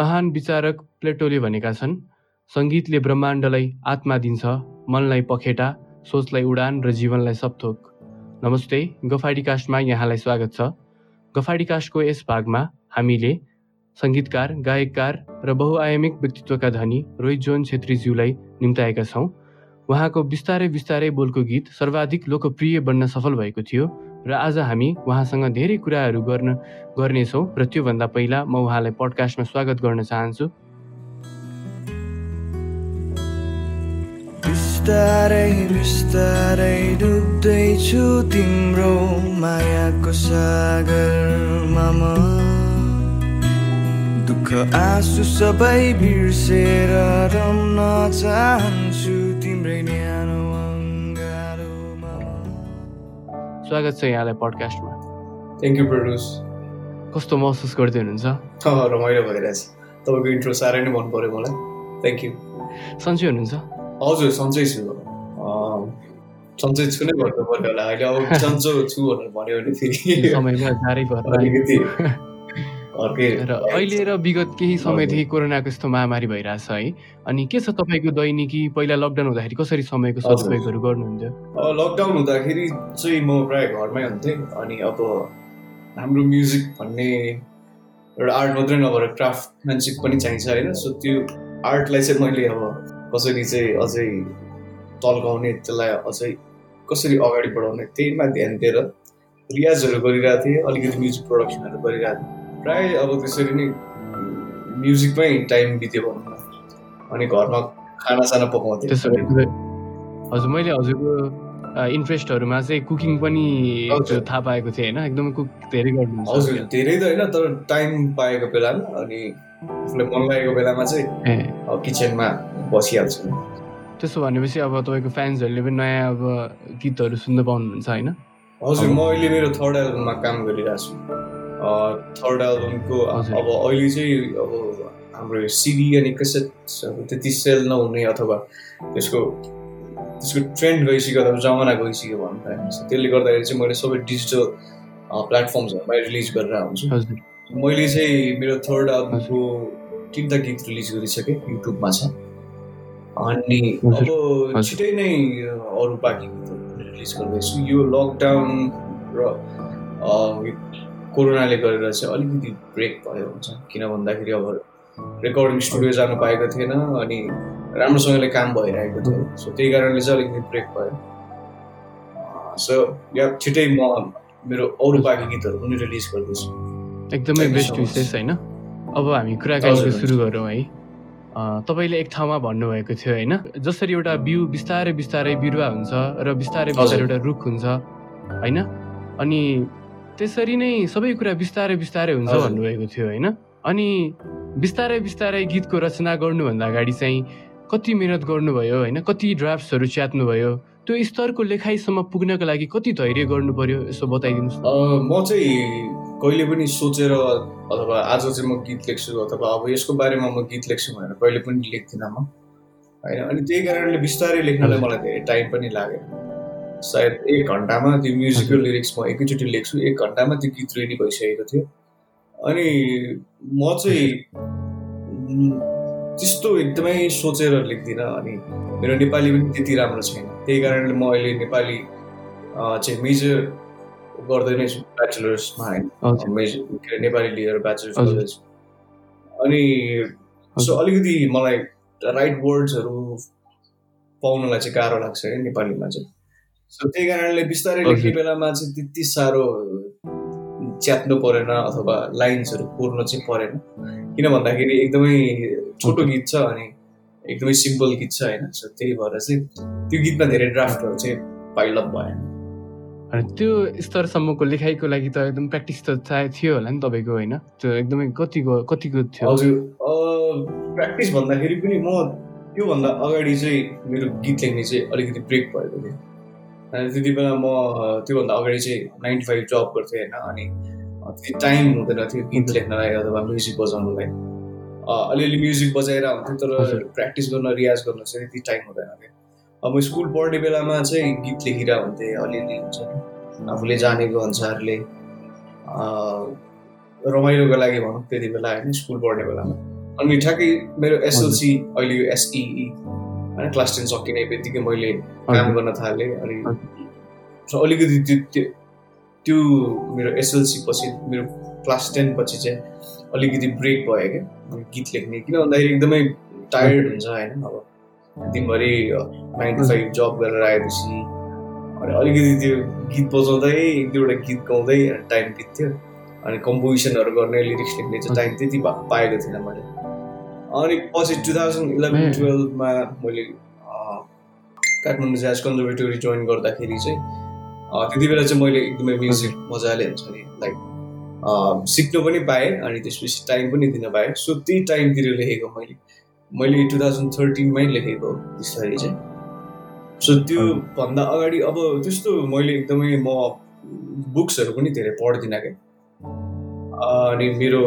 महान विचारक प्लेटोले भनेका छन् सङ्गीतले ब्रह्माण्डलाई आत्मा दिन्छ मनलाई पखेटा सोचलाई उडान र जीवनलाई सपथोक। नमस्ते गफाडी कास्टमा यहाँलाई स्वागत छ। गफाडी कास्टको यस भागमा हामीले सङ्गीतकार गायककार र बहुआयामिक व्यक्तित्वका धनी रोहित जोन छेत्रीज्यूलाई निम्ताएका छौँ। उहाँको बिस्तारै बिस्तारै बोलको गीत सर्वाधिक लोकप्रिय बन्न सफल भएको थियो। र आज हामी उहाँसँग धेरै कुराहरू गर्न गर्नेछौँ र त्योभन्दा पहिला म उहाँलाई पडकास्टमा स्वागत गर्न चाहन्छु। बिस्तारै बिस्तारै डुब्दैछु तिम्रो मायाको सागरमा दुःख आँसु सबै बिर्सेर रम्न चाहन्छु। स्वागत छ यहाँलाई पडकास्टमा थ्याङ्क यू प्रड्युस कस्तो महसुस गर्दै हुनुहुन्छ? रमाइलो भइरहेछ तपाईँको इन्ट्रो साह्रै नै मन पऱ्यो मलाई। थ्याङ्क यू सन्चै हुनुहुन्छ? हजुर सन्चै छु। सन्चै छु नै भन्नु पर्यो होला। अहिले अब सन्चो छु भनेर भन्यो भने फेरि। समयमा जारै अलिकति। र अहिले र विगत केही समयदेखि कोरोनाको यस्तो महामारी भइरहेछ है। अनि के छ तपाईँको दैनिकी पहिला लकडाउन हुँदाखेरि? कसरी समयको सदुपयोगहरू गर्नुहुन्थ्यो? लकडाउन हुँदाखेरि चाहिँ म प्रायः घरमै हुन्थेँ। अनि अब हाम्रो म्युजिक भन्ने एउटा आर्ट मात्रै नभएर क्राफ्टम्यानसिप पनि चाहिन्छ होइन। सो त्यो आर्टलाई चाहिँ मैले अब कसरी चाहिँ अझै तल्काउने त्यसलाई अझै कसरी अगाडि बढाउने त्यहीमा ध्यान दिएर रियाजहरू गरिरहेको थिएँ। अलिकति म्युजिक प्रडक्सनहरू गरिरहेको थिएँ। प्राय अब त्यसरी नै म्युजिकमै टाइम बित्यो भनौँ न। अनि घरमा खानासाना पकाउँथेँ हजुर मैले हजुरको इन्ट्रेस्टहरूमा चाहिँ कुकिङ पनि थाहा पाएको थिएँ होइन एकदमै कुक धेरै गर्नु हजुर धेरै त होइन तर टाइम पाएको बेलामा अनि आफूलाई मन लागेको बेलामा चाहिँ किचनमा बसिहाल्छु। त्यसो भनेपछि अब तपाईँको फ्यान्सहरूले पनि नयाँ अब गीतहरू सुन्न पाउनुहुन्छ होइन? हजुर म अहिले मेरो थर्ड एल्बममा काम गरिरहेको छु। थर्ड एल्बमको अब अहिले चाहिँ अब हाम्रो सिडी अनि अब त्यति सेल नहुने अथवा त्यसको त्यसको ट्रेन्ड गइसक्यो अथवा जमाना गइसक्यो भन्न पाइन्छ त्यसले गर्दाखेरि चाहिँ मैले सबै डिजिटल प्लेटफर्म्सहरूमा रिलिज गरेर हुन्छु मैले चाहिँ मेरो थर्ड एल्बमको तिनवटा गीत रिलिज गरिसकेँ युट्युबमा छ। अनि अब छिटै नै अरू बाँकी गीतहरू रिलिज गर्दैछु। यो लकडाउन र कोरोनाले गरेर चाहिँ अलिकति ब्रेक भयो हुन्छ। किन भन्दाखेरि अब रेकर्डिङ स्टुडियो जानु पाएको थिएन अनि राम्रोसँगले काम भइरहेको थियो। सो त्यही कारणले चाहिँ अलिकति ब्रेक भयो। सो या छिटै म मेरो अरू बाँकी गीतहरू पनि रिलिज गर्दैछु। एकदमै बेस्ट विशेष होइन? अब हामी कुराकानी सुरु गरौँ है। तपाईँले एक ठाउँमा भन्नुभएको थियो होइन? जसरी एउटा बिउ बिस्तारै बिस्तारै बिरुवा हुन्छ र बिस्तारै बिस्तारै एउटा रुख हुन्छ होइन? अनि त्यसरी नै सबै कुरा बिस्तारै बिस्तारै हुन्छ भन्नुभएको थियो होइन? अनि बिस्तारै बिस्तारै गीतको रचना गर्नुभन्दा अगाडि चाहिँ कति मिहिनेत गर्नुभयो होइन? कति ड्राफ्ट्सहरू च्यात्नुभयो त्यो स्तरको लेखाइसम्म पुग्नको लागि कति धैर्य गर्नु पर्यो यसो बताइदिनुहोस् म चाहिँ कहिले पनि सोचेर अथवा आज चाहिँ म गीत लेख्छु अथवा अब यसको बारेमा म गीत लेख्छु भनेर कहिले पनि लेख्दिनँ म होइन? अनि त्यही कारणले बिस्तारै लेख्नलाई मलाई धेरै टाइम पनि लाग्यो सायद एक घन्टामा त्यो म्युजिकल लिरिक्स म एकैचोटि लेख्छु। एक घन्टामा त्यो गीत रेडी भइसकेको थियो। अनि म चाहिँ त्यस्तो एकदमै सोचेर लेख्दिनँ अनि मेरो नेपाली पनि त्यति राम्रो छैन। त्यही कारणले म अहिले नेपाली चाहिँ मेजर गर्दै नै छु। ब्याचलर्समा होइन। मेजर नेपाली लिएर ब्याचलर्स गर्दैछु अनि सो अलिकति मलाई राइट वर्ड्सहरू पाउनलाई चाहिँ गाह्रो लाग्छ क्या नेपालीमा चाहिँ। सो त्यही कारणले बिस्तारै लेख्ने बेलामा चाहिँ त्यति साह्रो च्यात्नु परेन अथवा लाइन्सहरू कोर्नु चाहिँ परेन। किन भन्दाखेरि एकदमै छोटो गीत छ अनि एकदमै सिम्पल गीत छ होइन। सो त्यही भएर चाहिँ त्यो गीतमा धेरै ड्राफ्टहरू चाहिँ पाइलअप भएन। अनि त्यो स्तरसम्मको लेखाइको लागि त एकदम प्र्याक्टिस त चाहे थियो होला नि तपाईँको होइन। त्यो एकदमै कतिको कतिको थियो? हजुर प्र्याक्टिस भन्दाखेरि पनि म त्योभन्दा अगाडि चाहिँ मेरो गीत लेख्ने चाहिँ अलिकति ब्रेक भएको थियो। त्यति बेला म त्योभन्दा अगाडि चाहिँ नाइन्टी फाइभ जब गर्थेँ होइन अनि त्यति टाइम हुँदैन थियो गीत लेख्नलाई अथवा म्युजिक बजाउनुलाई। अलिअलि म्युजिक बजाएर हुन्थ्यो तर प्र्याक्टिस गर्न रियाज गर्न चाहिँ त्यति टाइम हुँदैन थियो। अब म स्कुल पढ्ने बेलामा चाहिँ गीत लेखिरहेको हुन्थेँ अलिअलि हुन्छ आफूले जानेको अनुसारले रमाइलोको लागि भनौँ त्यति बेला होइन स्कुल पढ्ने बेलामा। अनि ठ्याक्कै मेरो एसएलसी अहिले यो एसइई होइन क्लास टेन सकिने बित्तिकै मैले काम गर्न थालेँ अनि अलिकति त्यो त्यो मेरो एसएलसी पछि मेरो क्लास टेन पछि चाहिँ अलिकति ब्रेक भयो क्या गीत लेख्ने। किन भन्दाखेरि एकदमै टायर्ड हुन्छ होइन अब। दिनभरि नाइन टु फाइभ जब गरेर आएपछि अनि अलिकति त्यो गीत बजाउँदै एक दुईवटा गीत गाउँदै टाइम बित्थ्यो। अनि कम्पोजिसनहरू गर्ने लिरिक्स लेख्ने चाहिँ टाइम त्यति पाएको थिइनँ मैले। अनि पछि टु थाउजन्ड इलेभेन टुवेल्भमा मैले काठमाडौँ ज्याज कन्जर्भेटोरी जोइन गर्दाखेरि चाहिँ त्यति बेला चाहिँ मैले एकदमै म्युजिक मजाले हुन्छ नि लाइक सिक्नु पनि पाएँ अनि त्यसपछि टाइम पनि दिन पाएँ। सो त्यही टाइमतिर लेखेको मैले। मैले टु थाउजन्ड थर्टिनमै लेखेको बिस्तारै चाहिँ। सो त्यो भन्दा अगाडि अब त्यस्तो मैले एकदमै म बुक्सहरू पनि धेरै पढ्दिनँ क्या। अनि मेरो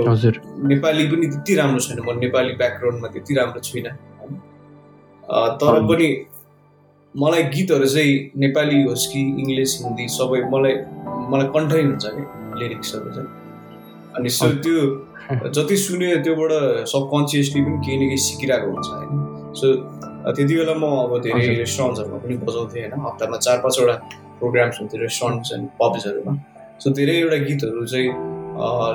नेपाली पनि त्यति राम्रो छैन। म नेपाली ब्याकग्राउन्डमा त्यति राम्रो छुइनँ। तर पनि मलाई गीतहरू चाहिँ नेपाली होस् कि इङ्ग्लिस हिन्दी सबै मलाई मलाई कन्ठै हुन्छ कि लिरिक्सहरू चाहिँ। अनि सो त्यो जति सुन्यो त्योबाट सबकन्सियसली पनि केही न केही सिकिरहेको हुन्छ होइन। सो त्यति बेला म अब धेरै रेस्टुरेन्ट्सहरूमा पनि बजाउँथेँ होइन। हप्तामा चार पाँचवटा प्रोग्राम्स हुन्थ्यो रेस्टुरेन्ट्स एन्ड पब्सहरूमा सो धेरैवटा गीतहरू चाहिँ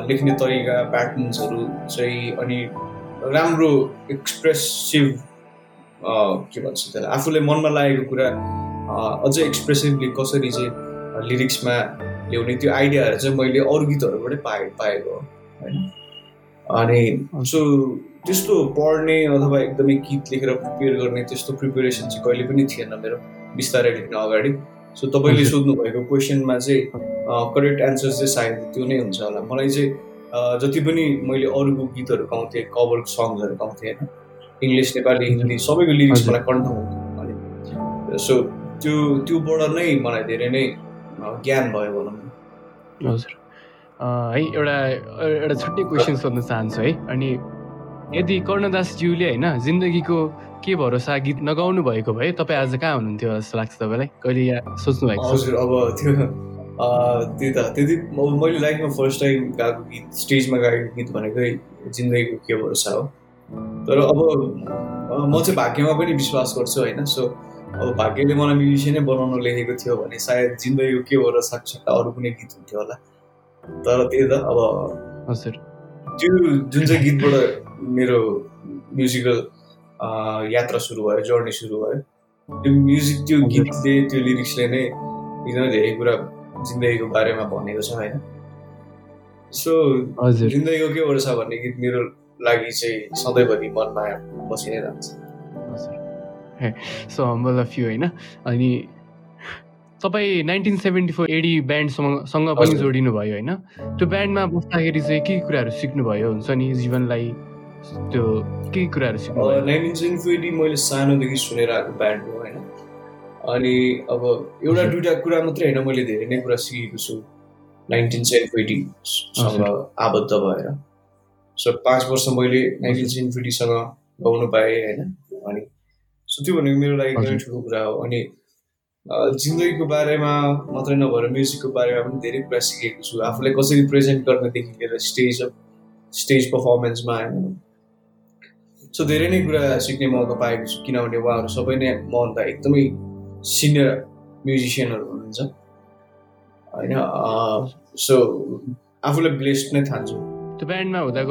लेख्ने तरिका प्याटर्न्सहरू चाहिँ अनि राम्रो एक्सप्रेसिभ के भन्छ त्यसलाई आफूले मनमा लागेको कुरा अझै एक्सप्रेसिभली कसरी चाहिँ लिरिक्समा ल्याउने त्यो आइडियाहरू चाहिँ मैले अरू गीतहरूबाटै पाए पाएको होइन। अनि सो त्यस्तो पढ्ने अथवा एकदमै गीत लेखेर प्रिपेयर गर्ने त्यस्तो प्रिपेरेसन चाहिँ कहिले पनि थिएन मेरो बिस्तारै लेख्न अगाडि। सो तपाईँले सोध्नु भएको क्वेसनमा चाहिँ करेक्ट एन्सर चाहिँ सायद त्यो नै हुन्छ होला। मलाई चाहिँ जति पनि मैले अरूको गीतहरू गाउँथेँ कभर सङ्ग्सहरू गाउँथेँ होइन? इङ्ग्लिस नेपाली हिन्दी सबैको लिरिक्स मलाई कन्ठ हुन्थ्यो। सो त्यो त्योबाट नै मलाई धेरै नै ज्ञान भयो भनौँ न। हजुर। है एउटा एउटा छुट्टै क्वेसन सोध्न चाहन्छु है? अनि यदि कर्णदासज्यूले होइन जिन्दगीको के भरोसा गीत नगाउनु भएको भए तपाईँ आज कहाँ हुनुहुन्थ्यो जस्तो लाग्छ तपाईँलाई? कहिले यहाँ सोच्नु भएको हजुर अब त्यो त्यो त त्यति मैले लाइफमा फर्स्ट टाइम गाएको गीत स्टेजमा गाएको गीत भनेकै जिन्दगीको के भरोसा हो। तर अब म चाहिँ भाग्यमा पनि विश्वास गर्छु होइन। सो अब भाग्यले मलाई म्युजिसियनै बनाउन लेखेको थियो भने सायद जिन्दगीको के भरोसा सट्टा अरू कुनै गीत हुन्थ्यो होला। तर त्यही त अब हजुर। त्यो जुन चाहिँ गीतबाट मेरो म्युजिकल यात्रा सुरु भयो जर्नी सुरु भयो त्यो म्युजिक त्यो गीतले त्यो लिरिक्सले नै एकदमै धेरै कुरा जिन्दगीको बारेमा भनेको छ होइन? सो जिन्दगीको के वर्ष भन्ने गीत मेरो लागि चाहिँ सधैँभरि मनमा बसि नै रहन्छ। सो हम्बल अफ यु होइन? अनि तपाईँ नाइन्टिन सेभेन्टी फोर एडी ब्यान्डसँग पनि जोडिनु भयो होइन? त्यो ब्यान्डमा बस्दाखेरि चाहिँ के कुराहरू सिक्नुभयो? हुन्छ नि जीवनलाई त्यो के कुराहरू सिक्नु नाइन्टिन सेभेन्टी फोर एडी मैले सानोदेखि सुनेर आएको ब्यान्ड हो होइन? अनि अब एउटा दुइटा कुरा मात्रै होइन मैले धेरै नै कुरा सिकेको छु। नाइन्टिन सेभेन्टी एटीसँग आबद्ध भएर। सो पाँच वर्ष मैले नाइन्टिन सेभेन्टी एटीसँग गाउनु पाएँ होइन? अनि सो त्यो भनेको मेरो लागि एकदमै ठुलो कुरा हो। अनि जिन्दगीको बारेमा मात्रै नभएर म्युजिकको बारेमा पनि धेरै कुरा सिकेको छु। आफूलाई कसरी प्रेजेन्ट गर्नेदेखि लिएर स्टेज स्टेज पर्फर्मेन्समा होइन? सो धेरै नै कुरा सिक्ने मौका पाएको छु। किनभने उहाँहरू सबै नै मभन्दा एकदमै सिनियर म्युजिसियनहरू हुनुहुन्छ। होइन सो आफूलाई ब्लेस्ड नै ठान्छु त्यो ब्यान्डमा हुँदा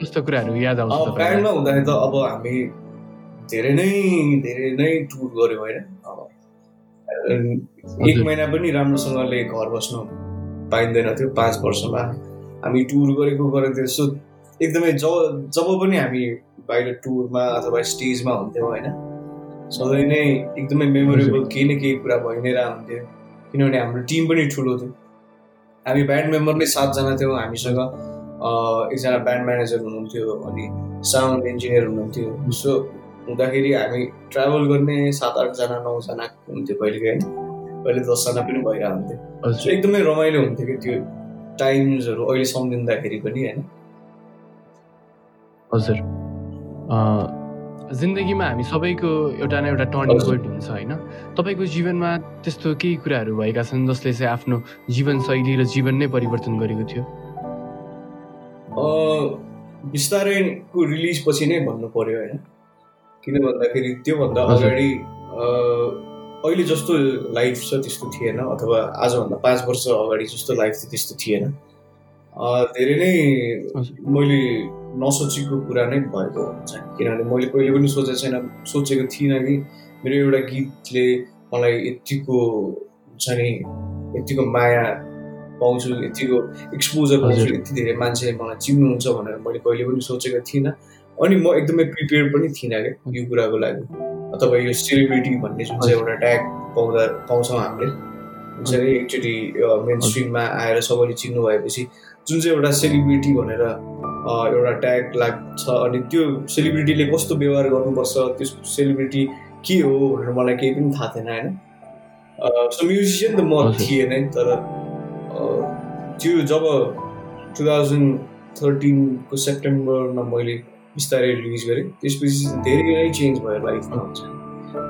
कस्तो कुराहरू याद आउँछ ब्यान्डमा हुँदाखेरि त अब हामी धेरै नै धेरै नै टुर गऱ्यौँ होइन? अब एक महिना पनि राम्रोसँगले घर बस्नु पाइँदैन थियो पाँच वर्षमा हामी टुर गरेको गरेको सो एकदमै जब जब पनि हामी बाहिर टुरमा अथवा स्टेजमा हुन्थ्यौँ होइन? सधैँ नै एकदमै मेमोरेबल केही न केही कुरा भइ नै हुन्थ्यो किनभने हाम्रो टिम पनि ठुलो थियो हामी ब्यान्ड मेम्बर नै सातजना थियौँ हामीसँग एकजना ब्यान्ड म्यानेजर हुनुहुन्थ्यो अनि साउन्ड इन्जिनियर हुनुहुन्थ्यो सो हुँदाखेरि हामी ट्राभल गर्ने सात आठजना नौजना हुन्थ्यो कहिले होइन कहिले दसजना पनि भइरहन्थ्यो सो एकदमै रमाइलो हुन्थ्यो कि त्यो टाइम्सहरू अहिले सम्झिँदाखेरि पनि होइन हजुर जिन्दगीमा हामी सबैको एउटा न एउटा टर्निङ पोइन्ट हुन्छ होइन। तपाईँको जीवनमा त्यस्तो केही कुराहरू भएका छन् जसले चाहिँ आफ्नो जीवनशैली र जीवन नै परिवर्तन गरेको थियो? बिस्तारैको रिलिज पछि नै भन्नु पऱ्यो होइन। किन भन्दाखेरि त्योभन्दा अगाडि अहिले जस्तो लाइफ छ त्यस्तो थिएन अथवा आजभन्दा पाँच वर्ष अगाडि जस्तो लाइफ थियो त्यस्तो थिएन। धेरै नै मैले नसोचेको कुरा नै भएको हुन्छ। किनभने मैले कहिले पनि सोचेको छैन सोचेको थिइनँ कि मेरो एउटा गीतले मलाई यतिको हुन्छ नि यतिको माया पाउँछु यतिको एक्सपोजर पाउँछु यति धेरै मान्छेले मलाई चिन्नुहुन्छ भनेर मैले कहिले पनि सोचेको थिइनँ। अनि म एकदमै प्रिपेयर पनि थिइनँ क्या यो कुराको लागि। अथवा यो सेलिब्रिटी भन्ने जुन चाहिँ एउटा ट्याग पाउँदा पाउँछौँ हामीले। हुन्छ नि एकचोटि मेन स्ट्रिममा आएर सबैले चिन्नु भएपछि जुन चाहिँ एउटा सेलिब्रिटी भनेर एउटा ट्याग लाग्छ अनि त्यो सेलिब्रिटीले कस्तो व्यवहार गर्नुपर्छ त्यो सेलिब्रिटी के हो भनेर मलाई केही पनि थाहा थिएन होइन? सो म्युजिसियन त म थिएँ नै तर त्यो जब टु थाउजन्ड थर्टिनको सेप्टेम्बरमा मैले बिस्तारै रिलिज गरेँ त्यसपछि धेरै नै चेन्ज भयो लाइफमा हुन्छ।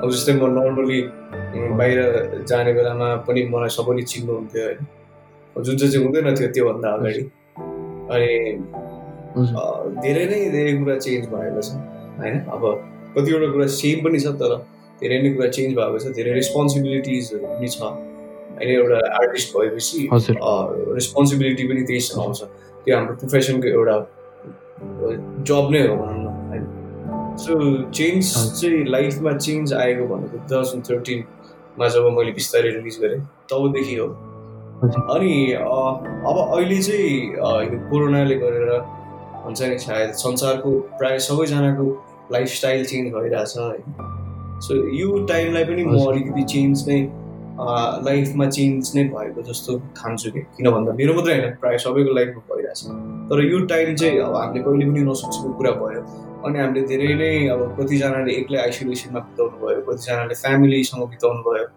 अब जस्तै म नर्मली बाहिर जाने बेलामा पनि मलाई सबैले चिन्नुहुन्थ्यो होइन? जुन चाहिँ चाहिँ हुँदैन थियो त्योभन्दा अगाडि। अनि धेरै नै धेरै कुरा चेन्ज भएको छ होइन? अब कतिवटा कुरा सेम पनि छ तर धेरै नै कुरा चेन्ज भएको छ धेरै रेस्पोन्सिबिलिटिजहरू पनि छ। होइन एउटा आर्टिस्ट भएपछि रेस्पोन्सिबिलिटी पनि त्यही आउँछ। त्यो हाम्रो प्रोफेसनको एउटा जब नै हो भनौँ न होइन? सो चेन्ज चाहिँ लाइफमा चेन्ज आएको भनेको टु थाउजन्ड थर्टिनमा जब मैले बिस्तारै रिलिज गरेँ तबदेखि हो। अनि अब अहिले चाहिँ कोरोनाले गरेर हुन्छ नि सायद संसारको प्रायः सबैजनाको लाइफस्टाइल चेन्ज भइरहेछ होइन सो यो टाइमलाई पनि म अलिकति चेन्ज नै लाइफमा चेन्ज नै भएको जस्तो ठान्छु कि। किन भन्दा मेरो मात्रै होइन प्रायः सबैको लाइफमा भइरहेछ। तर यो टाइम चाहिँ अब हामीले कहिले पनि नसोचेको कुरा भयो। अनि हामीले धेरै नै अब कतिजनाले एक्लै आइसोलेसनमा बिताउनु भयो कतिजनाले फ्यामिलीसँग बिताउनु भयो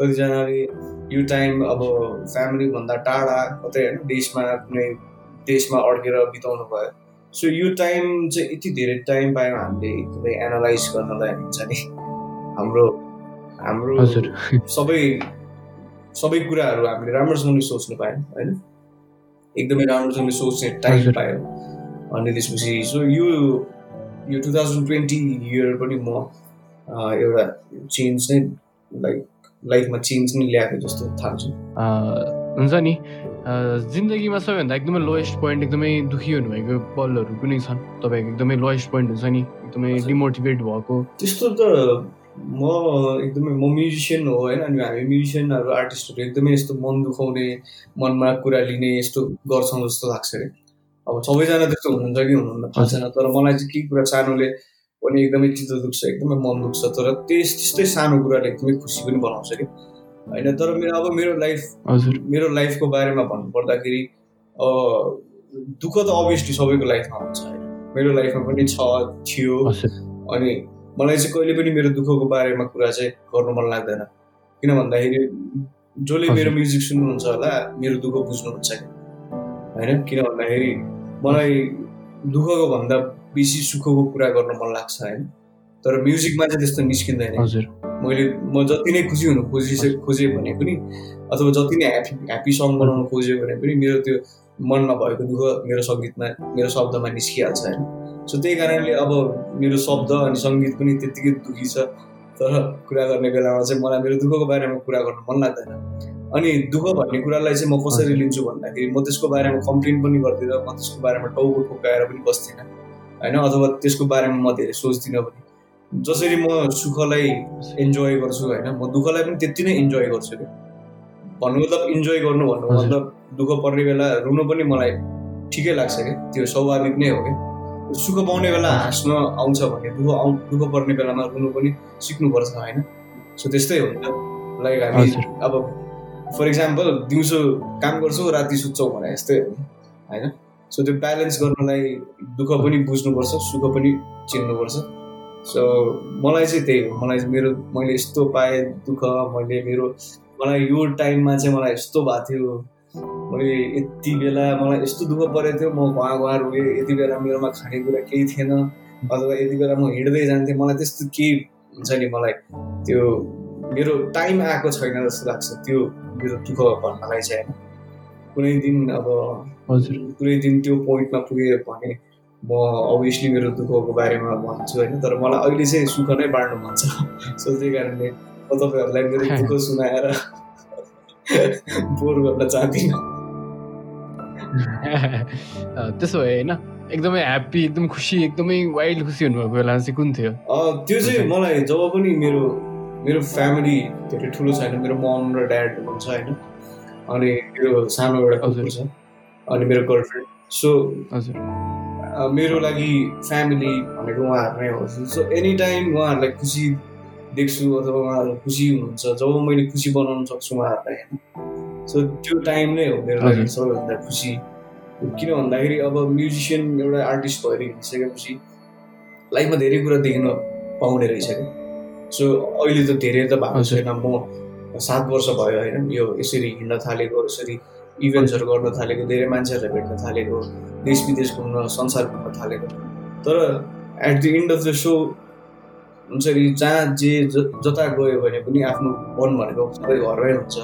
कतिजनाले यो टाइम अब फ्यामिलीभन्दा टाढा कतै होइन देशमा कुनै देशमा अड्केर बिताउनु भयो। सो यो टाइम चाहिँ यति धेरै टाइम पायौँ हामीले एकदमै एनालाइज गर्नलाई हुन्छ नि हाम्रो हाम्रो सबै सबै कुराहरू हामीले राम्रोसँगले सोच्नु पायौँ होइन एकदमै राम्रोसँगले सोच्ने टाइम पायो अनि त्यसपछि सो यो यो टु थाउजन्ड ट्वेन्टी इयर पनि म एउटा चेन्ज नै लाइक लाइफमा चेन्ज नै ल्याएको जस्तो ठान्छु हुन्छ नि जिन्दगीमा सबैभन्दा एकदमै लोएस्ट पोइन्ट एकदमै दुखी हुनुभएको पलहरू पनि छन्? तपाईँको एकदमै लोएस्ट पोइन्ट हुन्छ नि एकदमै डिमोटिभेट भएको। त्यस्तो त म एकदमै म म्युजिसियन हो होइन अनि हामी म्युजिसियनहरू आर्टिस्टहरू एकदमै यस्तो मन दुखाउने मनमा कुरा लिने यस्तो गर्छौँ जस्तो लाग्छ अरे। अब सबैजना त्यस्तो हुनुहुन्छ कि हुनुहुन्न थाहा छैन तर मलाई चाहिँ के कुरा सानोले पनि एकदमै चित्त दुख्छ एकदमै मन दुख्छ तर त्यस त्यस्तै सानो कुराले एकदमै खुसी पनि बनाउँछ कि होइन तर मेरो अब मेरो लाइफ हजुर। मेरो लाइफको बारेमा भन्नुपर्दाखेरि दुःख त अभियसली सबैको लाइफमा हुन्छ होइन। मेरो लाइफमा पनि छ थियो। अनि मलाई चाहिँ कहिले पनि मेरो दुःखको बारेमा कुरा चाहिँ गर्नु मन लाग्दैन। किन भन्दाखेरि जसले मेरो म्युजिक सुन्नुहुन्छ होला मेरो दुःख बुझ्नुहुन्छ। कि होइन? किन भन्दाखेरि मलाई दुःखको भन्दा बेसी सुखको कुरा गर्न मन लाग्छ होइन? तर म्युजिकमा चाहिँ त्यस्तो निस्किँदैन. मैले म जति नै खुसी हुनु खोजिसके खोजेँ भने पनि अथवा जति नै ह्याप्पी ह्याप्पी सङ बनाउनु खोज्यो भने पनि मेरो त्यो मन नभएको दुःख मेरो सङ्गीतमा मेरो शब्दमा निस्किहाल्छ होइन। सो त्यही कारणले अब मेरो शब्द अनि सङ्गीत पनि त्यत्तिकै दुःखी छ। तर कुरा गर्ने बेलामा चाहिँ मलाई मेरो दुःखको बारेमा कुरा गर्नु मन लाग्दैन। अनि दुःख भन्ने कुरालाई चाहिँ म कसरी लिन्छु भन्दाखेरि म त्यसको बारेमा कम्प्लेन पनि गर्दिनँ म त्यसको बारेमा टाउको ठोकाएर पनि बस्दिनँ। होइन अथवा त्यसको बारेमा म धेरै सोच्दिनँ पनि। जसरी म सुखलाई इन्जोय गर्छु होइन? म दुःखलाई पनि त्यति नै इन्जोय गर्छु कि। भन्नु मतलब इन्जोय गर्नु भन्नु मतलब दुःख पर्ने बेला रुनु पनि मलाई ठिकै लाग्छ क्या त्यो स्वाभाविक नै हो क्या सुख पाउने बेला हाँस्न आउँछ भने दुःख आउ दुःख पर्ने बेलामा रुनु पनि सिक्नुपर्छ होइन? सो त्यस्तै हो नि त। लाइक हामी अब फर इक्जाम्पल दिउँसो काम गर्छौँ राति सुत्छौँ भने यस्तै हो होइन? सो त्यो ब्यालेन्स गर्नलाई दुःख पनि बुझ्नुपर्छ सुख पनि चिन्नुपर्छ। सो मलाई चाहिँ त्यही हो। मलाई मेरो मैले यस्तो पाएँ दुःख मैले मेरो मलाई यो टाइममा चाहिँ मलाई यस्तो भएको थियो। मैले यति बेला मलाई यस्तो दुःख परेको थियो म घुवा घुवा रोएँ यति बेला मेरोमा खानेकुरा केही थिएन। अथवा यति बेला म हिँड्दै जान्थेँ। मलाई त्यस्तो केही हुन्छ नि मलाई। त्यो मेरो टाइम आएको छैन जस्तो लाग्छ। त्यो मेरो दुःख भन्नलाई चाहिँ होइन। कुनै दिन अब हजुर। कुनै दिन त्यो पोइन्टमा पुग्यो भने म अभियसली मेरो दुःखको बारेमा भन्छु होइन तर मलाई अहिले चाहिँ सुख नै बाँड्नु मन छ। सो त्यही कारणले म तपाईँहरूलाई मेरो दुःख सुनाएर बोर गर्न चाहदिनँ। त्यसो भए होइन एकदमै ह्याप्पी एकदम खुसी एकदमै वाइल्ड खुसी हुनुभएको बेला चाहिँ कुन थियो? त्यो चाहिँ मलाई जब पनि मेरो मेरो फ्यामिली धेरै ठुलो छैन मेरो मम र ड्याड हुनुहुन्छ होइन अनि मेरो सानो एउटा कुकुर छ अनि मेरो गर्लफ्रेन्ड सो हजुर। मेरो लागि फ्यामिली भनेको उहाँहरू नै हो। सो एनी टाइम उहाँहरूलाई खुसी देख्छु अथवा उहाँहरू खुसी हुनुहुन्छ जब मैले खुसी बनाउन सक्छु उहाँहरूलाई होइन सो त्यो टाइम नै हो मेरो लागि सबैभन्दा खुसी। किन भन्दाखेरि अब म्युजिसियन एउटा आर्टिस्ट भएर हिँडिसकेपछि लाइफमा धेरै कुरा देख्न पाउने रहेछ क्या। सो अहिले त धेरै त भएको छैन। म सात वर्ष भयो होइन यो यसरी हिँड्न थालेको यसरी इभेन्ट्सहरू गर्न थालेको धेरै मान्छेहरूलाई भेट्न थालेको। देश विदेश घुम्न संसार घुम्न थालेको तर at the end of the show हुन्छ नि जहाँ जे जता गयो भने पनि आफ्नो मन भनेको सबै घरमै हुन्छ।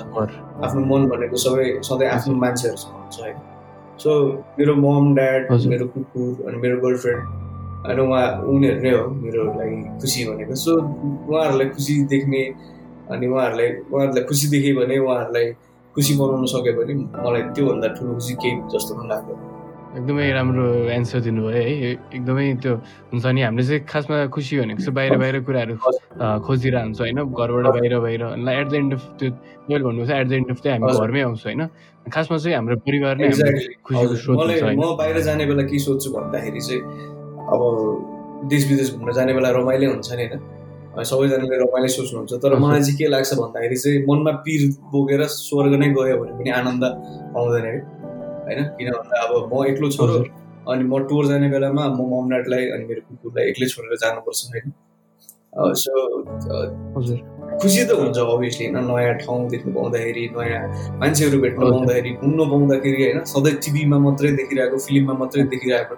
आफ्नो मन भनेको सबै सधैँ आफ्नो मान्छेहरूसँग हुन्छ होइन सो मेरो मम ड्याड मेरो कुकुर अनि मेरो गर्लफ्रेन्ड होइन उहाँ उनीहरू नै हो मेरो लागि खुसी भनेको। सो उहाँहरूलाई खुसी देख्ने अनि उहाँहरूलाई उहाँहरूलाई खुसी देखेँ भने उहाँहरूलाई खुसी बनाउन सक्यो भने मलाई त्योभन्दा ठुलो खुसी केही जस्तो पनि लाग्दैन। एकदमै राम्रो एन्सर दिनुभयो है। एकदमै त्यो हुन्छ नि हामीले चाहिँ खासमा खुसी भनेको चाहिँ बाहिर बाहिर कुराहरू खोजिरहेको हुन्छ होइन? घरबाट बाहिर बाहिर। एट द एन्ड अफ त्यो मैले भन्नु एट द एन्ड अफ चाहिँ हामी घरमै आउँछ होइन? खासमा चाहिँ हाम्रो परिवार नै खुसीको स्रोत म बाहिर जाने बेला के सोध्छु भन्दाखेरि चाहिँ अब देश विदेश घुम्न जाने बेला रमाइलो हुन्छ नि होइन? सबैजनाले रमाइलो सोच्नुहुन्छ तर मलाई चाहिँ के लाग्छ भन्दाखेरि चाहिँ मनमा पिर बोकेर स्वर्ग नै गयो भने पनि आनन्द पाउँदैन है? होइन? किन भन्दा अब म एक्लो छोरो अनि म टुर जाने बेलामा म ममनाटलाई अनि मेरो कुकुरलाई एक्लै छोडेर जानुपर्छ होइन? सो हजुर। खुसी त हुन्छ अभियसली होइन? नयाँ ठाउँ देख्नु पाउँदाखेरि नयाँ मान्छेहरू भेट्नु पाउँदाखेरि घुम्नु पाउँदाखेरि होइन? सधैँ टिभीमा मात्रै देखिरहेको फिल्ममा मात्रै देखिरहेको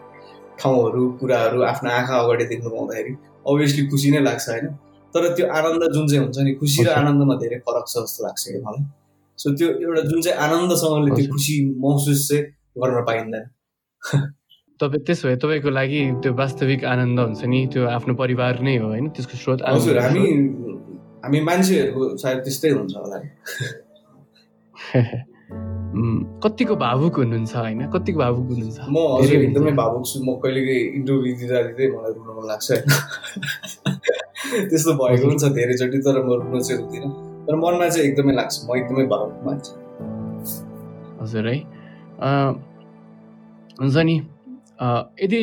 ठाउँहरू कुराहरू आफ्नो आँखा अगाडि देख्नु पाउँदाखेरि अभियसली खुसी नै लाग्छ होइन? तर त्यो आनन्द जुन चाहिँ हुन्छ नि खुसी र आनन्दमा धेरै फरक छ जस्तो लाग्छ कि मलाई। सो त्यो एउटा जुन चाहिँ आनन्दसँगले त्यो खुसी महसुस चाहिँ गर्न पाइँदैन। तपाईँ त्यसो भए तपाईँको लागि त्यो वास्तविक आनन्द हुन्छ नि त्यो आफ्नो परिवार नै हो होइन त्यसको स्रोत हजुर हामी हामी मान्छेहरूको सायद त्यस्तै हुन्छ होला कतिको भावुक हुनुहुन्छ होइन? कतिको भावुक हुनुहुन्छ? म हजुर एकदमै भावुक छु। म कहिले इन्टरभ्यू दिँदा दिँदै मलाई रुन मन लाग्छ। होइन त्यस्तो भएको हुन्छ धेरैचोटि तर म रुन चाहिँ रुँदिनँ तर मनमा चाहिँ एकदमै लाग्छ म एकदमै भावुक मान्छे। हजुर है। हुन्छ नि यदि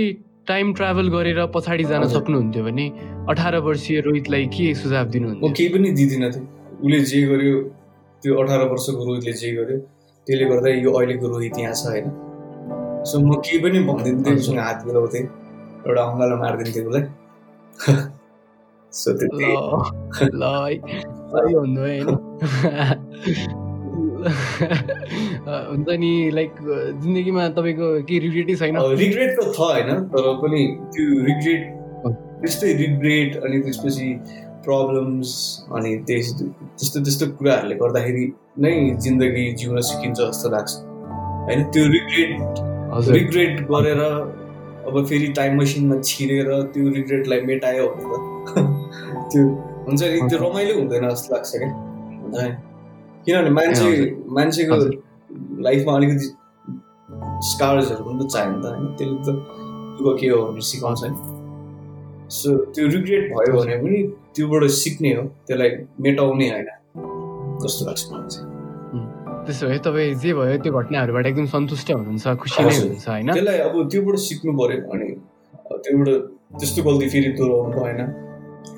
टाइम ट्राभल गरेर पछाडि जान सक्नुहुन्थ्यो भने अठार वर्षीय रोहितलाई के सुझाव दिनुहुन्छ म केही पनि दिँदिनँ थियो उसले जे गर्यो त्यो अठार वर्षको रोहितले जे गर्यो त्यसले गर्दा यो अहिलेको रोहित यहाँ छ होइन? सो म केही पनि भनिदिन्थेँ उसँग हात मिलाउँथेँ एउटा अङ्गालो मारिदिन्थेँ उसलाई। सो त्यति ल है भन्नु होइन हुन्छ नि लाइक जिन्दगीमा तपाईँको केही रिग्रेटै छैन रिग्रेट त छ होइन तर पनि त्यो रिग्रेट त्यस्तै रिग्रेट अनि त्यसपछि प्रब्लम्स अनि त्यस त्यस्तो त्यस्तो कुराहरूले गर्दाखेरि नै जिन्दगी जिउन सिकिन्छ जस्तो लाग्छ होइन त्यो रिग्रेट रिग्रेट गरेर अब फेरि टाइम मसिनमा छिरेर त्यो रिग्रेटलाई मेटायो भने त त्यो हुन्छ त्यो रमाइलो हुँदैन जस्तो लाग्छ क्या। किनभने मान्छे मान्छेको लाइफमा अलिकति स्कार्सहरू पनि त चाहियो नि त होइन। त्यसले त दुःख के हो भनेर सिकाउँछ नि। सो त्यो रिग्रेट भयो भने पनि त्योबाट सिक्ने हो। त्यसलाई मेटाउने होइन। जस्तो लाग्छ मलाई चाहिँ। त्यसो भए तपाईँ जे भयो त्यो घटनाहरूबाट एकदम सन्तुष्ट हुनुहुन्छ खुसी नै हुनुहुन्छ होइन? त्यसलाई अब त्योबाट सिक्नु पऱ्यो अनि त्योबाट त्यस्तो गल्ती फेरि दोहोऱ्याउनु भएन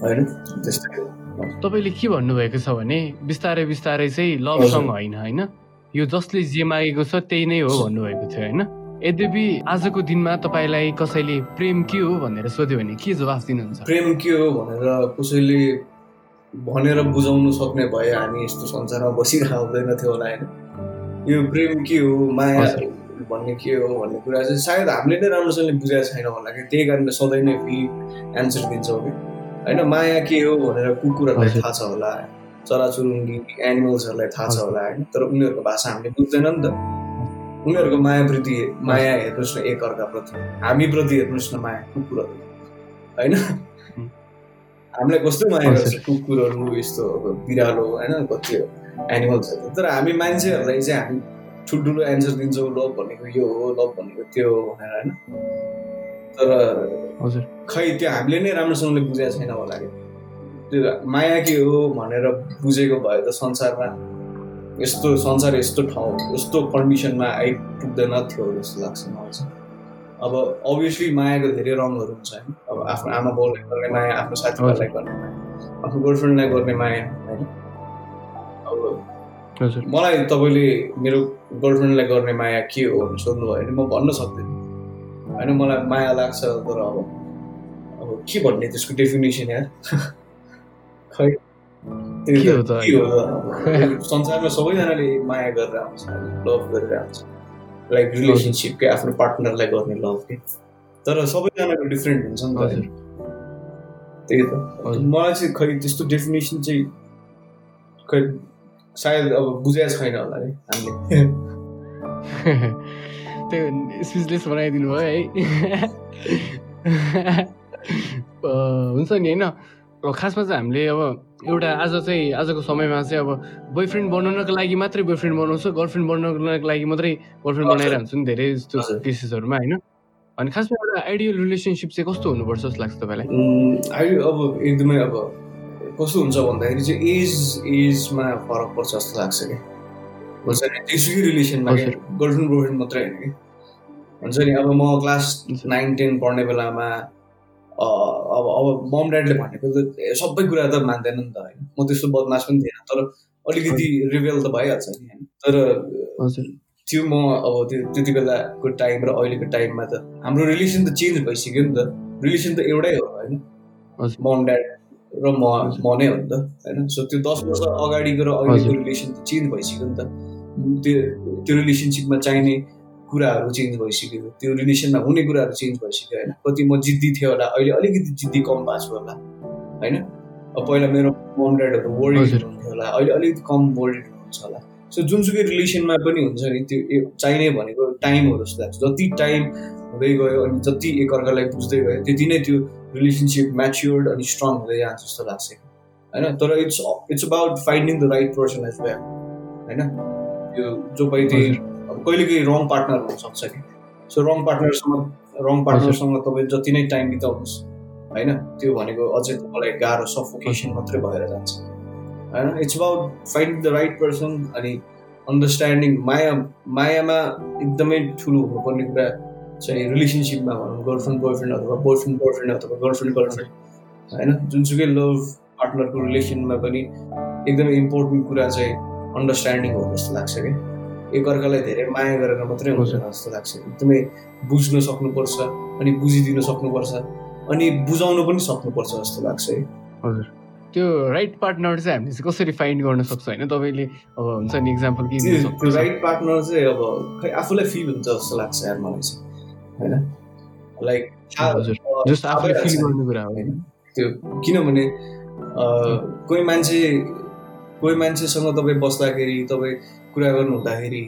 होइन? त्यस्तै तपाईँले के भन्नुभएको छ भने बिस्तारै बिस्तारै चाहिँ लभ सङ होइन होइन? यो जसले जे मागेको छ त्यही नै हो भन्नुभएको थियो होइन? यद्यपि आजको दिनमा तपाईँलाई कसैले प्रेम के हो भनेर सोध्यो भने के जवाफ दिनुहुन्छ? प्रेम के हो भनेर कसैले भनेर बुझाउनु सक्ने भए हामी यस्तो संसारमा बसिरहेको हुँदैन थियो होला होइन? यो प्रेम के हो माया भन्ने के हो भन्ने कुरा चाहिँ सायद हामीले नै राम्रोसँगले बुझाएको छैन होला कि त्यही कारणले सधैँ नै फेरि एन्सर दिन्छौँ कि? होइन माया के हो भनेर कुकुरहरूलाई थाहा छ होला चराचुरुङ्गी एनिमल्सहरूलाई थाहा छ होला होइन तर उनीहरूको भाषा हामीले बुझ्दैन नि त। उनीहरूको मायाप्रति माया हेर्नुहोस् न एक अर्काप्रति हामीप्रति हेर्नुहोस् न माया कुकुरहरू। होइन? हामीलाई कस्तो माया गर्छ? कुकुरहरू यस्तो बिरालो होइन? कति एनिमल्सहरू तर हामी मान्छेहरूलाई चाहिँ हामी ठुल्ठुलो एन्सर दिन्छौँ लभ भनेको यो हो लभ भनेको त्यो हो भनेर होइन? तर हजुर। खै त्यो हामीले नै राम्रोसँगले बुझेको छैन होला कि। त्यो माया के हो भनेर बुझेको भए त संसारमा यस्तो संसार यस्तो ठाउँ यस्तो कन्डिसनमा आइपुग्दैन थियो जस्तो लाग्छ मलाई चाहिँ। अब अभियसली मायाको धेरै रङहरू हुन्छ होइन अब आफ्नो आमा बाउलाई गर्ने माया आफ्नो साथीभाइलाई गर्ने माया आफ्नो गर्लफ्रेन्डलाई गर्ने माया होइन? अब मलाई तपाईँले मेरो गर्लफ्रेन्डलाई गर्ने माया के हो भने सोध्नुभयो भने म भन्न सक्दिनँ। होइन मलाई माया लाग्छ तर अब अब के भन्ने त्यसको डेफिनेसन यार? खै? संसारमा सबैजनाले माया गरेर आउँछ लभ गरेर आउँछ। लाइक रिलेसनसिपकै आफ्नो पार्टनरलाई गर्ने लभ के? तर सबैजनाको डिफ्रेन्ट हुन्छ नि त त्यही त। मलाई चाहिँ खै त्यस्तो डेफिनेसन चाहिँ खै सायद अब बुझाएको छैन होला है हामीले। त्यो स्पिचलेस बनाइदिनु भयो है हुन्छ नि होइन खासमा चाहिँ हामीले अब एउटा आज चाहिँ आजको समयमा चाहिँ अब बोयफ्रेन्ड बनाउनको लागि मात्रै बोयफ्रेन्ड बनाउँछ गर्लफ्रेन्ड बनाउनको लागि मात्रै गर्लफ्रेन्ड बनाएर हुन्छ नि धेरै जस्तो केसेसहरूमा होइन अनि खासमा एउटा आइडियल रिलेसनसिप चाहिँ कस्तो हुनुपर्छ जस्तो लाग्छ तपाईँलाई अहिले अब एकदमै अब कस्तो हुन्छ भन्दाखेरि चाहिँ एज एजमा फरक पर्छ जस्तो लाग्छ कि हुन्छ नि त्यसुकै रिलेसनमा गर्लफ्रेन्ड बोयफ्रेन्ड मात्रै होइन कि हुन्छ नि अब म क्लास नाइन टेन पढ्ने बेलामा अब अब मम ड्याडले भनेको त सबै कुरा त मान्दैन नि त होइन। म त्यस्तो बदमास पनि थिएन तर अलिकति रिभेल त भइहाल्छ नि होइन। तर त्यो म अब त्यो त्यति बेलाको टाइम र अहिलेको टाइममा त हाम्रो रिलेसन त चेन्ज भइसक्यो नि त। रिलेसन त एउटै हो होइन। मम ड्याड र म म नै हो नि त होइन। सो त्यो दस वर्ष अगाडिको र अहिलेको रिलेसन त चेन्ज भइसक्यो नि त। त्यो त्यो रिलेसनसिपमा चाहिने कुराहरू चेन्ज भइसक्यो त्यो रिलेसनमा हुने कुराहरू चेन्ज भइसक्यो होइन? कति म जिद्दी थियो होला अहिले अलिकति जिद्दी कम भएको छु होला होइन? अब पहिला मेरो मम ड्याडहरू वर्ल्ड हुन्थ्यो होला अहिले अलिकति कम वर्ल्ड हुन्छ होला। सो जुनसुकै रिलेसनमा पनि हुन्छ नि त्यो चाहिने भनेको टाइम हो जस्तो लाग्छ। जति टाइम हुँदै गयो अनि जति एकअर्कालाई बुझ्दै गयो त्यति नै त्यो रिलेसनसिप म्याच्योर्ड अनि स्ट्रङ हुँदै जान्छ जस्तो लाग्छ। होइन? तर it's it's about finding the right person as well होइन? त्यो जो पाइ कहिले कहिले रङ पार्टनर हुनसक्छ कि सो रङ पार्टनरसँग रङ पार्टनरसँग तपाईँ जति नै टाइम बिताउनुहोस् होइन? त्यो भनेको अझै तपाईँलाई गाह्रो सफोकेसन मात्रै भएर जान्छ। होइन? It's about find the right person अनि अन्डरस्ट्यान्डिङ माया मायामा एकदमै ठुलो हुनुपर्ने कुरा चाहिँ रिलेसनसिपमा भनौँ गर्लफ्रेन्ड बोयफ्रेन्ड अथवा बोयफ्रेन्ड बोयफ्रेन्ड अथवा गर्लफ्रेन्ड गर्लफ्रेन्ड होइन? जुनसुकै लभ पार्टनरको रिलेसनमा पनि एकदमै इम्पोर्टेन्ट कुरा चाहिँ अन्डरस्ट्यान्डिङ हो जस्तो लाग्छ कि एकअर्कालाई धेरै माया गरेर मात्रै हुन्छ जस्तो लाग्छ। एकदमै बुझ्न सक्नुपर्छ अनि बुझिदिन सक्नुपर्छ अनि बुझाउनु पनि सक्नुपर्छ जस्तो लाग्छ है। हजुर। त्यो राइट पार्टनर चाहिँ हामीले चाहिँ कसरी फाइन्ड गर्न सक्छ होइन? तपाईँले अब हुन्छ नि इक्जाम्पल के त्यो राइट पार्टनर चाहिँ अब खै आफूलाई फिल हुन्छ जस्तो लाग्छ यार मलाई चाहिँ होइन? लाइक जस्ट आफूले फिल गर्ने कुरा हो। होइन? त्यो किनभने कोही मान्छे कोही मान्छेसँग तपाईँ बस्दाखेरि तपाईँ कुरा गर्नु हुँदाखेरि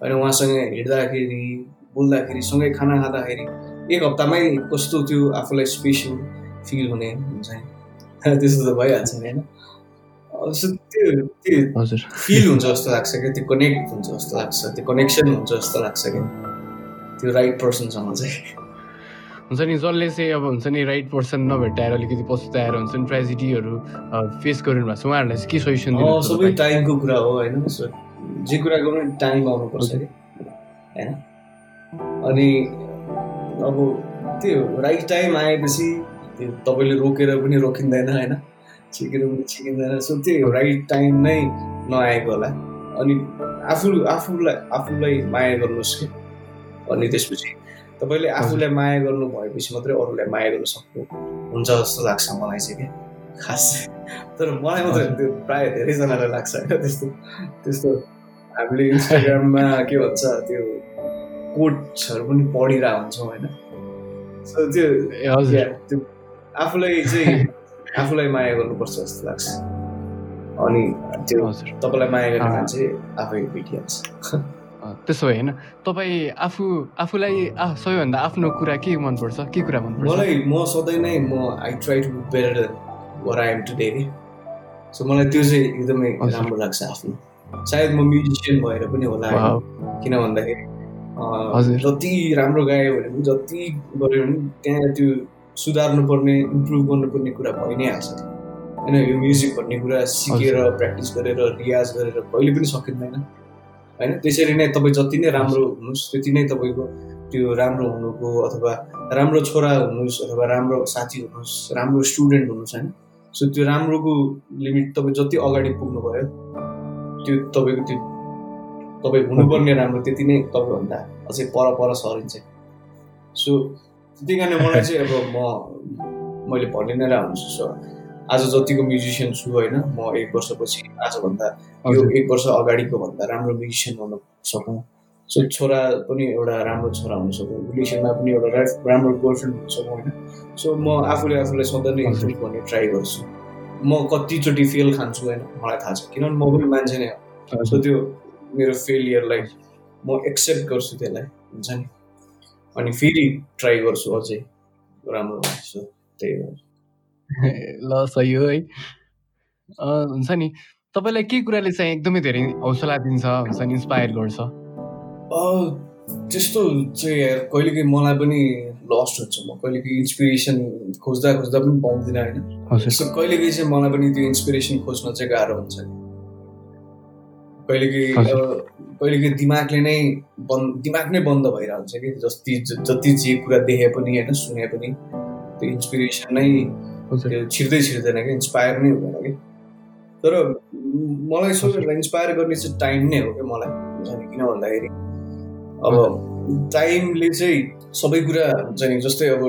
होइन उहाँसँग हिँड्दाखेरि बोल्दाखेरि सँगै खाना खाँदाखेरि एक हप्तामै कस्तो त्यो आफूलाई स्पेसल फिल हुने हुन्छ त्यस्तो त भइहाल्छ नि होइन त्यो त्यो फिल हुन्छ जस्तो लाग्छ क्या त्यो कनेक्ट हुन्छ जस्तो लाग्छ त्यो कनेक्सन हुन्छ जस्तो लाग्छ क्या। त्यो राइट पर्सनसँग चाहिँ। हुन्छ नि जसले चाहिँ अब हुन्छ नि राइट पर्सन नभेटाएर अलिकति पछुताएर हुन्छ नि ट्रेजेडीहरू फेस गरिनु भएको छ उहाँहरूलाई चाहिँ के सजेसन सबै टाइमको कुरा हो होइन जे कुरा गर्नु टाइम आउनुपर्छ कि होइन अनि अब त्यो राइट टाइम आएपछि त्यो तपाईँले रोकेर पनि रोकिँदैन होइन छिकेर पनि छिकिँदैन सो त्यो राइट टाइम नै नआएको होला अनि आफू आफूलाई आफूलाई माया गर्नुहोस् कि अनि त्यसपछि तपाईँले आफूलाई माया गर्नु भएपछि मात्रै अरूलाई माया गर्नु सक्नु हुन्छ जस्तो लाग्छ मलाई चाहिँ कि खास। तर मलाई मात्रै त्यो प्रायः धेरैजनालाई लाग्छ होइन त्यस्तो त्यस्तो हामीले इन्स्टाग्राममा के भन्छ त्यो कोट्सहरू पनि पढिरहेको हुन्छौँ होइन। सो त्यो त्यो आफूलाई चाहिँ आफूलाई माया गर्नुपर्छ जस्तो लाग्छ। अनि त्यो तपाईँलाई माया गर्ने मान्छे आफै भेटिहाल्छ। त्यसो भए होइन तपाईँ आफू आफूलाई सबैभन्दा आफ्नो कुरा के मनपर्छ? के कुरा मनपर्छ? मलाई म सधैँ नै म I try to better were I am today कि सो मलाई त्यो चाहिँ एकदमै राम्रो लाग्छ आफ्नो। सायद म म्युजिसियन भएर पनि होला किन भन्दाखेरि जति राम्रो गायो भने पनि जति गऱ्यो भने त्यहाँ त्यो सुधार्नु पर्ने इम्प्रुभ गर्नुपर्ने कुरा भइ नै हाल्छ होइन यो म्युजिक भन्ने कुरा सिकेर प्र्याक्टिस गरेर रियाज गरेर कहिले पनि सकिँदैन। होइन त्यसरी नै तपाईँ जति नै राम्रो हुनुहोस् त्यति नै तपाईँको त्यो राम्रो हुनुको अथवा राम्रो छोरा हुनुहोस् अथवा राम्रो साथी हुनुहोस् राम्रो स्टुडेन्ट हुनुहोस् होइन। सो त्यो राम्रोको लिमिट तपाईँ जति अगाडि पुग्नुभयो त्यो तपाईँको त्यो तपाईँ हुनुपर्ने राम्रो त्यति नै तपाईँभन्दा अझै पर पर सरिन्छ। सो त्यही कारणले मलाई चाहिँ अब म मैले भनि नै हुन्छु सो आज जतिको म्युजिसियन छु होइन म एक वर्षपछि आजभन्दा यो एक वर्ष अगाडिको भन्दा राम्रो म्युजिसियन हुन सकौँ। सो छोरा पनि एउटा राम्रो छोरा हुन सकौँ रिलेसनमा पनि एउटा राम्रो गर्लफ्रेन्ड हुन सकौँ होइन। सो म आफूले आफूलाई सधैँ नै इम्प्रुभ गर्ने ट्राई गर्छु। म कतिचोटि फेल खान्छु होइन मलाई थाहा छ। किनभने म पनि मान्छे नै हो। सो त्यो मेरो फेलियरलाई म एक्सेप्ट गर्छु त्यसलाई हुन्छ नि। अनि फेरि ट्राई गर्छु अझै राम्रो सो त्यही हो। ल सही हो है। हुन्छ नि। तपाईँलाई के कुराले चाहिँ एकदमै धेरै हौसला दिन्छ हुन्छ नि इन्सपायर गर्छ? त्यस्तो चाहिँ कहिलेकाहीँ मलाई पनि लस्ट हुन्छ। म कहिलेकाहीँ इन्सपिरेसन खोज्दा खोज्दा पनि पाउँदिनँ होइन। सो कहिलेकाहीँ चाहिँ मलाई पनि त्यो इन्सपिरेसन खोज्न चाहिँ गाह्रो हुन्छ। कहिलेकाहीँ कहिलेकाहीँ दिमागले नै बन्द दिमाग नै बन्द भइरहन्छ कि जति जति जे कुरा देखे पनि होइन सुने पनि त्यो इन्सपिरेसन नै त्यो छिर्दै छिर्दैन कि इन्सपायर नै हुँदैन कि। तर मलाई सबैभन्दा इन्सपायर गर्ने चाहिँ टाइम नै हो क्या मलाई। किन भन्दाखेरि अब टाइमले चाहिँ सबै कुरा हुन्छ नि जस्तै अब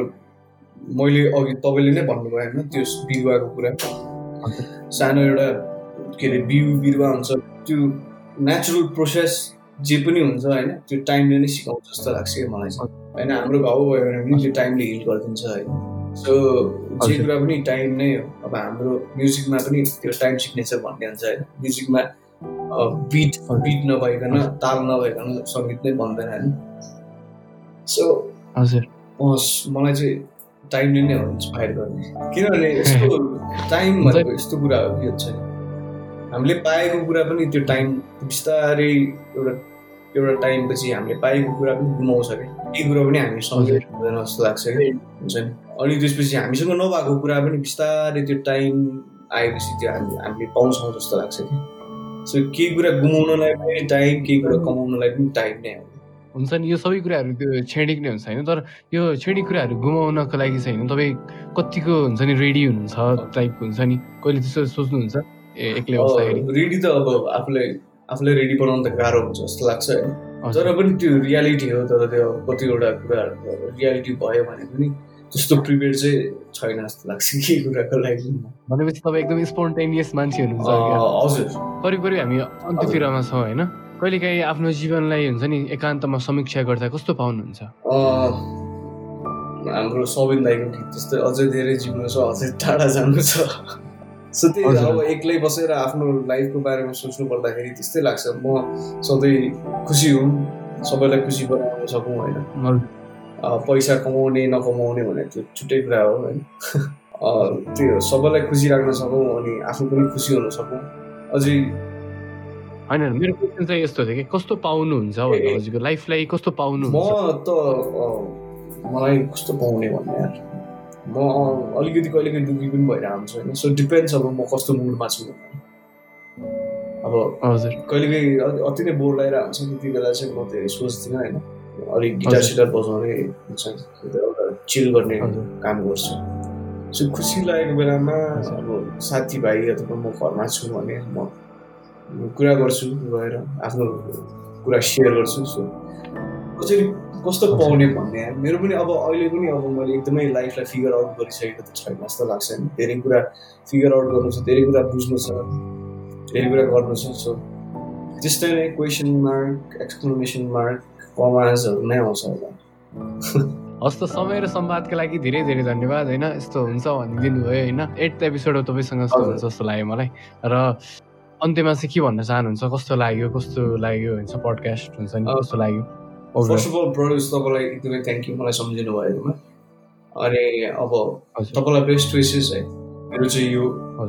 मैले अघि तपाईँले नै भन्नुभयो होइन त्यो बिरुवाको कुरा। सानो एउटा के अरे बिउ बिरुवा हुन्छ त्यो नेचुरल प्रोसेस जे पनि हुन्छ होइन त्यो टाइमले नै सिकाउँछ जस्तो लाग्छ कि मलाई चाहिँ। होइन हाम्रो घाउ भयो भने पनि त्यो टाइमले हिल गरिदिन्छ होइन सो जे कुरा पनि टाइम नै हो। अब हाम्रो म्युजिकमा पनि त्यो टाइम सिग्नेचर भन्ने हुन्छ होइन। म्युजिकमा बिट बिट नभइकन ताल नभइकन सङ्गीत नै बन्दैन होइन। सो हजुर। मलाई चाहिँ टाइमले नै हो इन्सपायर गर्ने। किनभने यस्तो टाइम भनेको यस्तो कुरा हो कि हुन्छ हामीले पाएको कुरा पनि त्यो टाइम बिस्तारै एउटा एउटा टाइमपछि हामीले पाएको कुरा पनि गुमाउँछ कि केही कुरा पनि हामी सम्झेर हुँदैन जस्तो लाग्छ कि हुन्छ नि। अनि त्यसपछि हामीसँग नभएको कुरा पनि बिस्तारै त्यो टाइम आएपछि त्यो हामी हामीले पाउँछौँ जस्तो लाग्छ कि सो केही कुरा गुमाउनलाई पनि टाइम केही कुरा कमाउनलाई पनि टाइम नै हो हुन्छ नि यो सबै कुराहरू त्यो क्षणिक नै हुन्छ होइन? तर यो क्षणिक कुराहरू गुमाउनको लागि चाहिँ होइन? तपाईँ कतिको हुन्छ नि रेडी हुनुहुन्छ टाइपको हुन्छ नि? कहिले त्यस्तो सोच्नुहुन्छ? ए एक्लै रेडी त अब आफूलाई आफूलाई रेडी बनाउनु त गाह्रो हुन्छ जस्तो लाग्छ होइन? तर पनि त्यो रियालिटी हो तर त्यो कतिवटा कुराहरू रियालिटी भयो भने पनि त्यस्तो प्रिपेयर चाहिँ छैन जस्तो लाग्छ के कुराको लागि। भनेपछि तपाईँ एकदम स्पोन्टेनियस मान्छे हुनुहुन्छ हजुर। करिब करिब हामी अन्त्यतिरमा छौँ होइन? कहिलेकाहीँ आफ्नो जीवनलाई हुन्छ नि एकान्तमा समीक्षा गर्दा कस्तो पाउनुहुन्छ? हाम्रो सबिन दाईको गीत जस्तै अझै धेरै जिउनु छ अझै टाढा जानु छ। सो त्यही अब एक्लै बसेर आफ्नो लाइफको बारेमा सोच्नु पर्दाखेरि त्यस्तै लाग्छ। म सधैँ खुसी हुँ सबैलाई खुसी बनाउन सकौँ होइन? पैसा कमाउने नकमाउने भने त्यो छुट्टै कुरा हो होइन त्यो सबैलाई खुसी राख्न सकौँ अनि आफू पनि खुसी हुन सकौँ। अझै होइन मेरो क्वेसन चाहिँ यस्तो थियो कि कस्तो पाउनुहुन्छ हजुरको लाइफलाई कस्तो पाउनु म त मलाई कस्तो पाउने भन्ने यार? म अलिकति कहिले कहिले दुःखी पनि भएर आउँछु होइन। सो डिपेन्ड्स अब म कस्तो मुडमा छु। अब हजुर। कहिले कहिले अति नै बोर लगाएर आउँछ त्यति बेला चाहिँ म धेरै सोच्दिनँ होइन। अलिक गिटार सिटार बजाउने हुन्छ। एउटा चिल गर्ने काम गर्छु। सो खुसी लागेको बेलामा अब साथीभाइ अथवा म घरमा छु भने म कुरा गर्छु गएर आफ्नो कुरा सेयर गर्छु। सो कसरी कस्तो पाउने भन्ने मेरो पनि अब अहिले पनि अब मैले एकदमै लाइफलाई फिगर आउट गरिसकेको त छैन जस्तो लाग्छ नि। धेरै कुरा फिगर आउट गर्नु छ धेरै कुरा बुझ्नु छ धेरै कुरा गर्नु छ। सो त्यस्तै नै क्वेसन मार्क एक्सप्लेनेसन मार्क कमाजहरू नै आउँछ होला। हस् त समय र संवादको लागि धेरै धेरै धन्यवाद होइन? यस्तो हुन्छ भनिदिनु भयो होइन? एट एपिसोड तपाईँसँग यस्तो हुन्छ जस्तो लाग्यो मलाई। र अन्त्यमा चाहिँ के भन्न चाहनुहुन्छ? कस्तो लाग्यो? कस्तो लाग्यो हुन्छ पडकास्ट हुन्छ नि कस्तो लाग्यो? फर्स्ट अफ अल ब्रदर्स तपाईँलाई एकदमै थ्याङ्क यू मलाई सम्झिनु भएकोमा अनि अब तपाईँलाई बेस्ट विसेस है। मेरो चाहिँ यो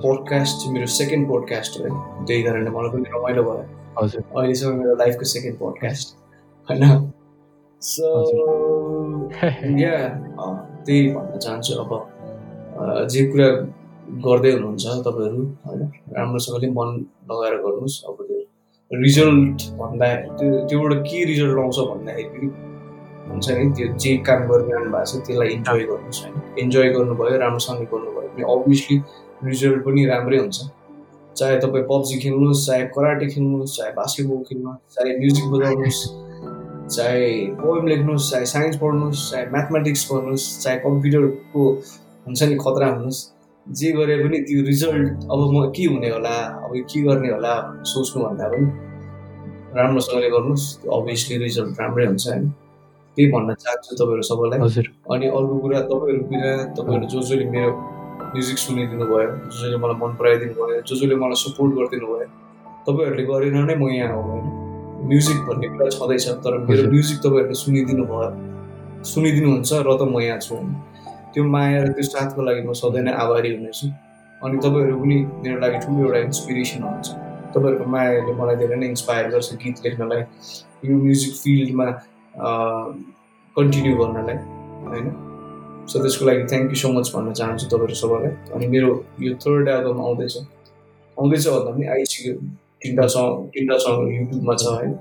पोडकास्ट मेरो सेकेन्ड पोडकास्ट हो है। त्यही कारणले मलाई पनि रमाइलो भयो। हजुर। अहिलेसम्म मेरो लाइफको सेकेन्ड पोडकास्ट होइन सो या त्यही भन्न चाहन्छु अब जे कुरा गर्दै हुनुहुन्छ तपाईँहरू होइन राम्रोसँगले मन लगाएर गर्नुहोस् अब त्यो रिजल्ट भन्दा त्यो त्योबाट के रिजल्ट आउँछ भन्दाखेरि हुन्छ नि त्यो जे काम गरिरहनु भएको छ त्यसलाई इन्जोय गर्नुहोस् होइन इन्जोय गर्नुभयो राम्रोसँगले गर्नुभयो भने अभियसली रिजल्ट पनि राम्रै हुन्छ। चाहे तपाईँ पब्जी खेल्नुहोस् चाहे कराटे खेल्नुहोस् चाहे बास्केटबल खेल्नुहोस् चाहे म्युजिक बजाउनुहोस् चाहे पोएम लेख्नुहोस् चाहे साइन्स पढ्नुहोस् चाहे म्याथमेटिक्स गर्नुहोस् चाहे कम्प्युटरको हुन्छ नि खतरा हुनुहोस् जे गरे पनि त्यो रिजल्ट अब म के हुने होला अब के गर्ने होला सोच्नुभन्दा पनि राम्रोसँगले गर्नुहोस् अभियसली रिजल्ट राम्रै हुन्छ होइन। त्यही भन्न चाहन्छु तपाईँहरू सबैलाई। हजुर। अनि अर्को कुरा तपाईँहरू बिना तपाईँहरू जो जसले मेरो म्युजिक सुनिदिनु भयो जो जसले मलाई मन पराइदिनु भयो जो जसले मलाई सपोर्ट गरिदिनु भयो तपाईँहरूले गरेन नै म यहाँ हो होइन। म्युजिक भन्ने कुरा छँदैछ तर मेरो म्युजिक तपाईँहरूले सुनिदिनु भयो। सुनिदिनुहुन्छ र त म यहाँ छु। त्यो माया र त्यो साथको लागि म सधैँ नै आभारी हुनेछु। अनि तपाईँहरू पनि मेरो लागि ठुलो एउटा इन्सपिरेसन हुनुहुन्छ। तपाईँहरूको मायाले मलाई धेरै नै इन्सपायर गर्छ गीत लेख्नलाई यो म्युजिक फिल्डमा कन्टिन्यू गर्नलाई होइन? सो त्यसको लागि थ्याङ्क यू सो मच भन्न चाहन्छु तपाईँहरू सबैलाई। अनि मेरो यो थर्ड एल्बम आउँदैछ। आउँदैछ भन्दा पनि आइसक्यो। तिनवटा सङ तिनवटा सङ युट्युबमा छ होइन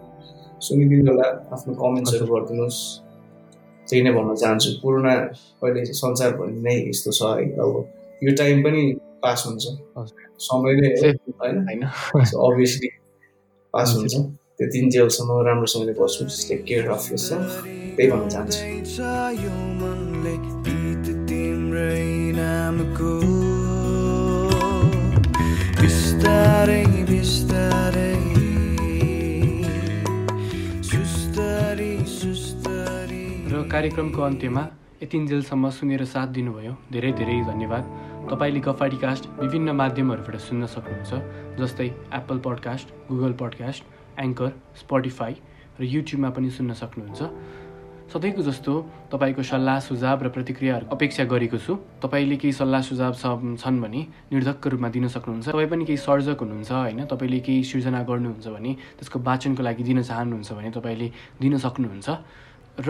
सुनिदिनु होला आफ्नो कमेन्ट्सहरू गरिदिनुहोस्। त्यही नै भन्न चाहन्छु। पूर्ण अहिले संसारभरि नै यस्तो छ है। अब यो टाइम पनि पास हुन्छ। समय नै होइन। अभियसली पास हुन्छ। त्यो तिन जेलसम्म राम्रोसँगले बस्नुहोस्। Take care of yourself त्यही भन्न चाहन्छु। बिस्तारै कार्यक्रमको अन्त्यमा यतिन्जेलसम्म सुनेर साथ दिनुभयो धेरै धेरै धन्यवाद तपाईँले गफाडी कास्ट विभिन्न माध्यमहरूबाट सुन्न सक्नुहुन्छ जस्तै Apple podcast Google podcast Anchor Spotify र युट्युबमा पनि सुन्न सक्नुहुन्छ सधैँको जस्तो तपाईँको सल्लाह सुझाव र प्रतिक्रियाहरू अपेक्षा गरेको छु। तपाईँले केही सल्लाह सुझाव छन् भने निर्धक्क रूपमा दिन सक्नुहुन्छ। तपाईँ पनि केही सर्जक हुनुहुन्छ होइन? तपाईँले केही सृजना गर्नुहुन्छ भने त्यसको वाचनको लागि दिन चाहनुहुन्छ भने तपाईँले दिन सक्नुहुन्छ। र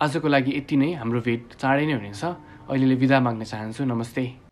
आजको लागि यति नै। हाम्रो भेट चाँडै नै हुनेछ। अहिलेले विदा माग्न चाहन्छु। नमस्ते।